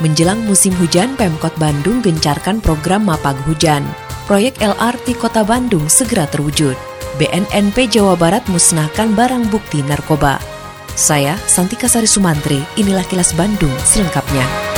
Menjelang musim hujan, Pemkot Bandung gencarkan program Mapag Hujan. Proyek LRT Kota Bandung segera terwujud. BNNP Jawa Barat musnahkan barang bukti narkoba. Saya, Santika Sari Sumantri, inilah kilas Bandung selengkapnya.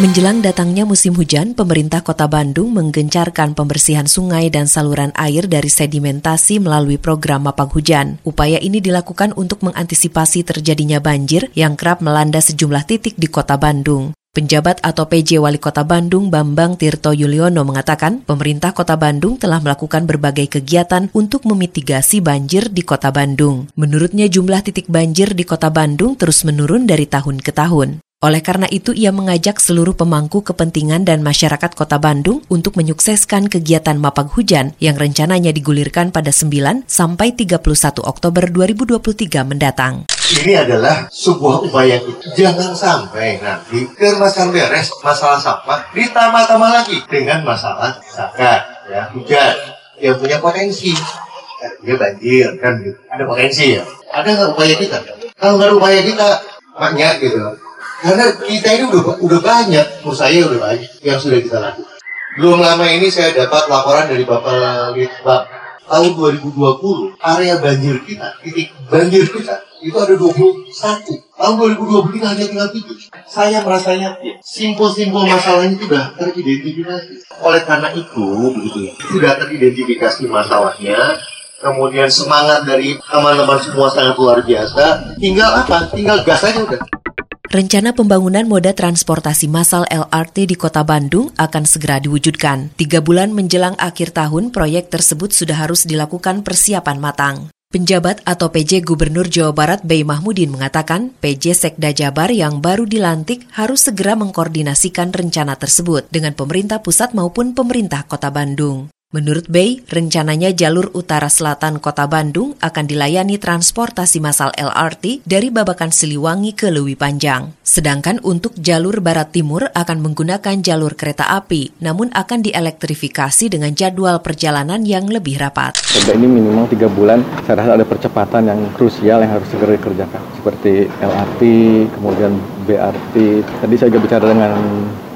Menjelang datangnya musim hujan, pemerintah Kota Bandung menggencarkan pembersihan sungai dan saluran air dari sedimentasi melalui program Mapag Hujan. Upaya ini dilakukan untuk mengantisipasi terjadinya banjir yang kerap melanda sejumlah titik di Kota Bandung. Penjabat atau PJ Wali Kota Bandung Bambang Tirto Yuliono mengatakan, pemerintah Kota Bandung telah melakukan berbagai kegiatan untuk memitigasi banjir di Kota Bandung. Menurutnya jumlah titik banjir di Kota Bandung terus menurun dari tahun ke tahun. Oleh karena itu, ia mengajak seluruh pemangku kepentingan dan masyarakat Kota Bandung untuk menyukseskan kegiatan Mapag Hujan yang rencananya digulirkan pada 9 sampai 31 Oktober 2023 mendatang. Ini adalah sebuah upaya. Jangan sampai nanti kermasan beres masalah sampah ditambah-tambah lagi dengan masalah zakat, ya hujan yang punya potensi. Dia banjir kan gitu. Ada potensi ya. Ada nggak upaya kita? Kalau nggak upaya kita banyak gitu karena kita ini udah udah banyak, menurut saya udah banyak yang sudah kita lakukan. Belum lama ini saya dapat laporan dari Bapak Litbang. Tahun 2020, area banjir kita, titik banjir kita, itu ada 21. Tahun 2020 kita hanya tinggal 7. Saya merasanya simpul-simpul masalahnya sudah teridentifikasi. Oleh karena itu, begitu ya, sudah teridentifikasi masalahnya, kemudian semangat dari teman-teman semua sangat luar biasa. Tinggal apa? Tinggal gas aja udah. Rencana pembangunan moda transportasi massal LRT di kota Bandung akan segera diwujudkan. Tiga bulan menjelang akhir tahun, proyek tersebut sudah harus dilakukan persiapan matang. Penjabat atau PJ Gubernur Jawa Barat Bey Mahmudin mengatakan PJ Sekda Jabar yang baru dilantik harus segera mengkoordinasikan rencana tersebut dengan pemerintah pusat maupun pemerintah kota Bandung. Menurut Bay, rencananya jalur utara selatan kota Bandung akan dilayani transportasi massal LRT dari Babakan Siliwangi ke Lewi Panjang. Sedangkan untuk jalur barat timur akan menggunakan jalur kereta api, namun akan dielektrifikasi dengan jadwal perjalanan yang lebih rapat. Kerja ini minimal tiga bulan, saya rasa ada percepatan yang krusial yang harus segera dikerjakan. Seperti LRT, kemudian BRT. Tadi saya juga bicara dengan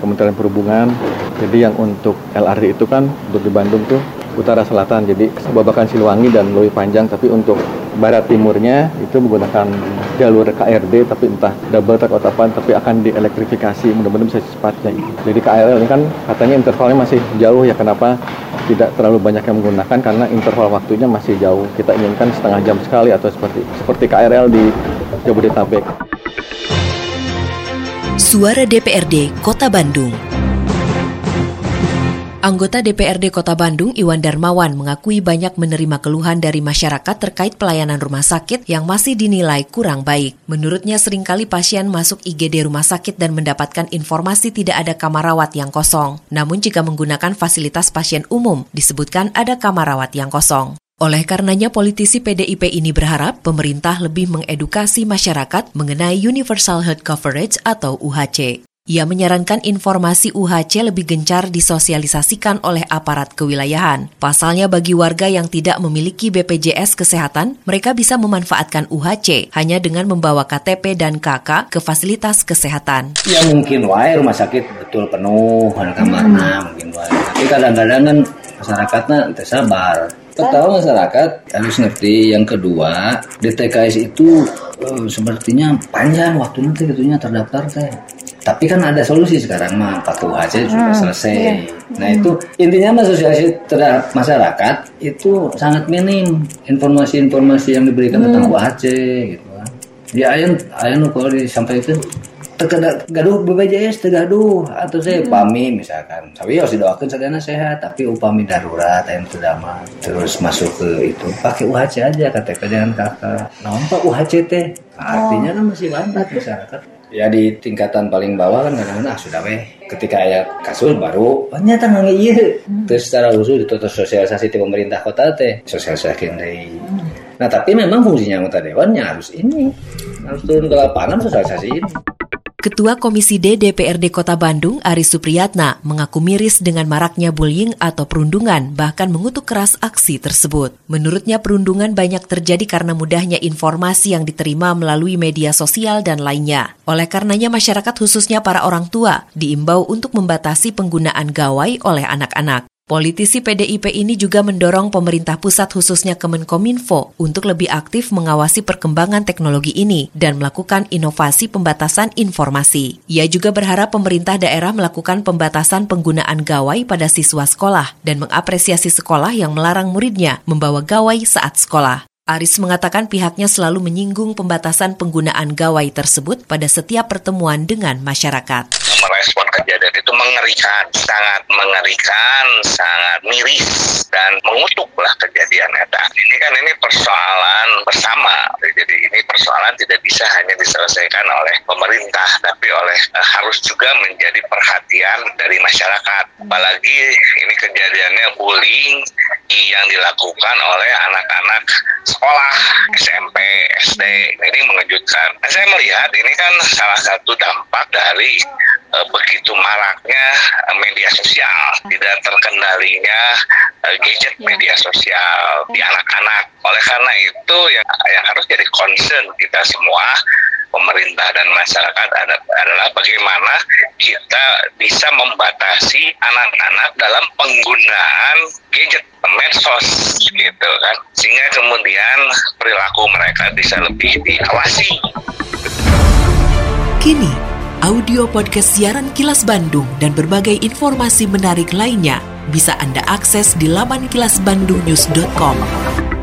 Kementerian Perhubungan. Jadi yang untuk LRT itu kan untuk di Bandung tuh utara selatan, jadi Babakan Siliwangi dan Lewi Panjang. Tapi untuk barat timurnya itu menggunakan jalur KRD, tapi entah double track atau apa, tapi akan dielektrifikasi. Mudah-mudahan bisa secepatnya. Jadi KRL ini kan katanya intervalnya masih jauh ya. Kenapa tidak terlalu banyak yang menggunakan? Karena interval waktunya masih jauh. Kita inginkan setengah jam sekali atau seperti seperti KRL di Jabodetabek. Suara DPRD Kota Bandung. Anggota DPRD Kota Bandung Iwan Darmawan mengakui banyak menerima keluhan dari masyarakat terkait pelayanan rumah sakit yang masih dinilai kurang baik. Menurutnya sering kali pasien masuk IGD rumah sakit dan mendapatkan informasi tidak ada kamar rawat yang kosong. Namun jika menggunakan fasilitas pasien umum, disebutkan ada kamar rawat yang kosong. Oleh karenanya politisi PDIP ini berharap pemerintah lebih mengedukasi masyarakat mengenai Universal Health Coverage atau UHC. Ia menyarankan informasi UHC lebih gencar disosialisasikan oleh aparat kewilayahan. Pasalnya bagi warga yang tidak memiliki BPJS Kesehatan, mereka bisa memanfaatkan UHC hanya dengan membawa KTP dan KK ke fasilitas kesehatan. Ya mungkin wae rumah sakit betul penuh, ada kamarnya hmm. mungkin wae. Tapi kadang-kadang kan masyarakatnya sabar Pertama masyarakat harus ngerti. Yang kedua, DTKS itu uh, sepertinya panjang waktunya teh gitunya terdaftar teh. Tapi kan ada solusi sekarang mah pakai UHC sudah hmm, selesai. Iya. Nah itu intinya mah sosialisasi terhadap masyarakat itu sangat minim informasi-informasi yang diberikan hmm. tentang UHC gitu kan. Ya ayam ayam kalau disampaikan gaduh BPJS tegaduh atau saya hmm. upami misalkan tapi harus didoakan sadana sehat tapi upami darurat yang terdamat terus masuk ke itu pakai UHC aja KTP dengan kakak nah pak UHC teh nah, artinya kan masih banyak masyarakat Ya di tingkatan paling bawah kan kadang-kadang ah, sudah weh. Ketika ada kasus baru, ternyata nggak iya. Hmm. Terus secara khusus ditutup sosialisasi di pemerintah kota teh, sosialisasi dari. Hmm. Nah tapi memang fungsinya anggota dewannya harus ini, harus turun ke lapangan sosialisasi ini. Ketua Komisi D DPRD Kota Bandung, Aris Supriyatna, mengaku miris dengan maraknya bullying atau perundungan, bahkan mengutuk keras aksi tersebut. Menurutnya perundungan banyak terjadi karena mudahnya informasi yang diterima melalui media sosial dan lainnya. Oleh karenanya masyarakat khususnya para orang tua diimbau untuk membatasi penggunaan gawai oleh anak-anak. Politisi PDIP ini juga mendorong pemerintah pusat khususnya Kemenkominfo untuk lebih aktif mengawasi perkembangan teknologi ini dan melakukan inovasi pembatasan informasi. Ia juga berharap pemerintah daerah melakukan pembatasan penggunaan gawai pada siswa sekolah dan mengapresiasi sekolah yang melarang muridnya membawa gawai saat sekolah. Aris mengatakan pihaknya selalu menyinggung pembatasan penggunaan gawai tersebut pada setiap pertemuan dengan masyarakat merespon kejadian itu mengerikan, sangat mengerikan, sangat miris dan mengutuklah kejadian itu. Ini kan ini persoalan bersama, jadi ini persoalan tidak bisa hanya diselesaikan oleh pemerintah, tapi oleh uh, harus juga menjadi perhatian dari masyarakat. Apalagi ini kejadiannya bullying yang dilakukan oleh anak-anak sekolah SMP, SD. Ini mengejutkan. Saya melihat ini kan salah satu dampak dari begitu maraknya uh, media sosial, tidak terkendalinya uh, gadget media sosial di anak-anak. Oleh karena itu yang yang harus jadi concern kita semua pemerintah dan masyarakat adalah bagaimana kita bisa membatasi anak-anak dalam penggunaan gadget medsos gitu kan sehingga kemudian perilaku mereka bisa lebih diawasi. Kini audio podcast siaran Kilas Bandung dan berbagai informasi menarik lainnya bisa Anda akses di laman kilasbandungnews.com.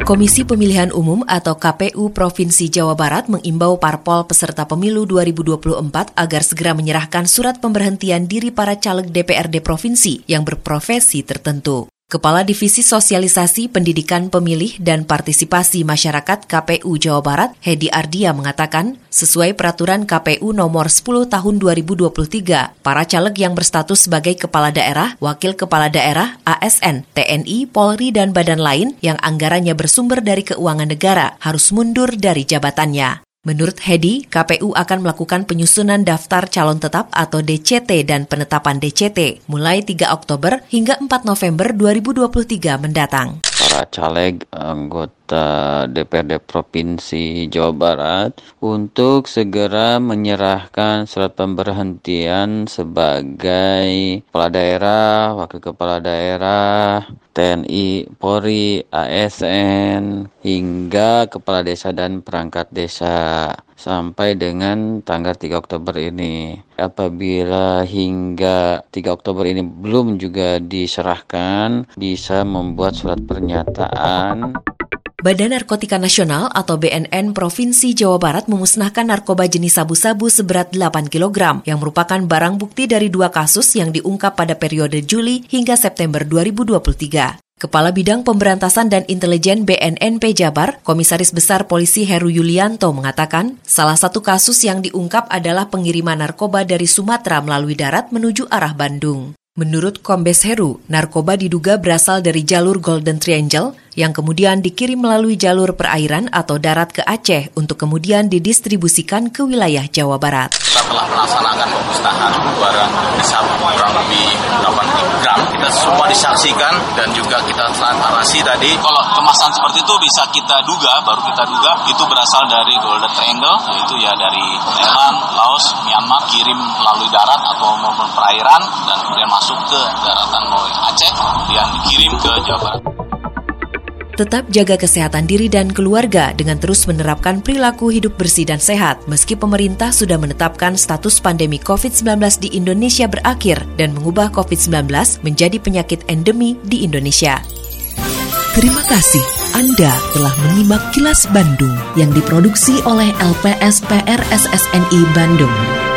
Komisi Pemilihan Umum atau KPU Provinsi Jawa Barat mengimbau parpol peserta pemilu 2024 agar segera menyerahkan surat pemberhentian diri para caleg DPRD provinsi yang berprofesi tertentu. Kepala Divisi Sosialisasi Pendidikan Pemilih dan Partisipasi Masyarakat KPU Jawa Barat, Hedi Ardia mengatakan, sesuai peraturan KPU nomor 10 tahun 2023, para caleg yang berstatus sebagai kepala daerah, wakil kepala daerah, ASN, TNI, Polri, dan badan lain yang anggarannya bersumber dari keuangan negara harus mundur dari jabatannya. Menurut Hedi, KPU akan melakukan penyusunan daftar calon tetap atau DCT dan penetapan DCT mulai 3 Oktober hingga 4 November 2023 mendatang. Para caleg anggota DPRD Provinsi Jawa Barat untuk segera menyerahkan surat pemberhentian sebagai kepala daerah, wakil kepala daerah, TNI, Polri, ASN, hingga kepala desa dan perangkat desa sampai dengan tanggal 3 Oktober ini. Apabila hingga 3 Oktober ini belum juga diserahkan, bisa membuat surat pernyataan Badan Narkotika Nasional atau BNN Provinsi Jawa Barat memusnahkan narkoba jenis sabu-sabu seberat 8 kg yang merupakan barang bukti dari dua kasus yang diungkap pada periode Juli hingga September 2023. Kepala Bidang Pemberantasan dan Intelijen BNNP Jabar, Komisaris Besar Polisi Heru Yulianto mengatakan, salah satu kasus yang diungkap adalah pengiriman narkoba dari Sumatera melalui darat menuju arah Bandung. Menurut Kombes Heru, narkoba diduga berasal dari jalur Golden Triangle yang kemudian dikirim melalui jalur perairan atau darat ke Aceh untuk kemudian didistribusikan ke wilayah Jawa Barat. Kita telah melaksanakan pemusnahan barang kurang lebih 8 gram. Kita semua disaksikan dan juga kita transparansi tadi. Kalau kemasan seperti itu bisa kita duga, baru kita duga itu berasal dari Golden Triangle, yaitu ya dari Thailand, Laos, Myanmar, kirim melalui darat atau maupun perairan dan kemudian masuk ke daratan Aceh, kemudian dikirim ke Jawa Barat. Tetap jaga kesehatan diri dan keluarga dengan terus menerapkan perilaku hidup bersih dan sehat. Meski pemerintah sudah menetapkan status pandemi COVID-19 di Indonesia berakhir dan mengubah COVID-19 menjadi penyakit endemi di Indonesia. Terima kasih Anda telah menyimak kilas Bandung yang diproduksi oleh LPSPR SSNI Bandung.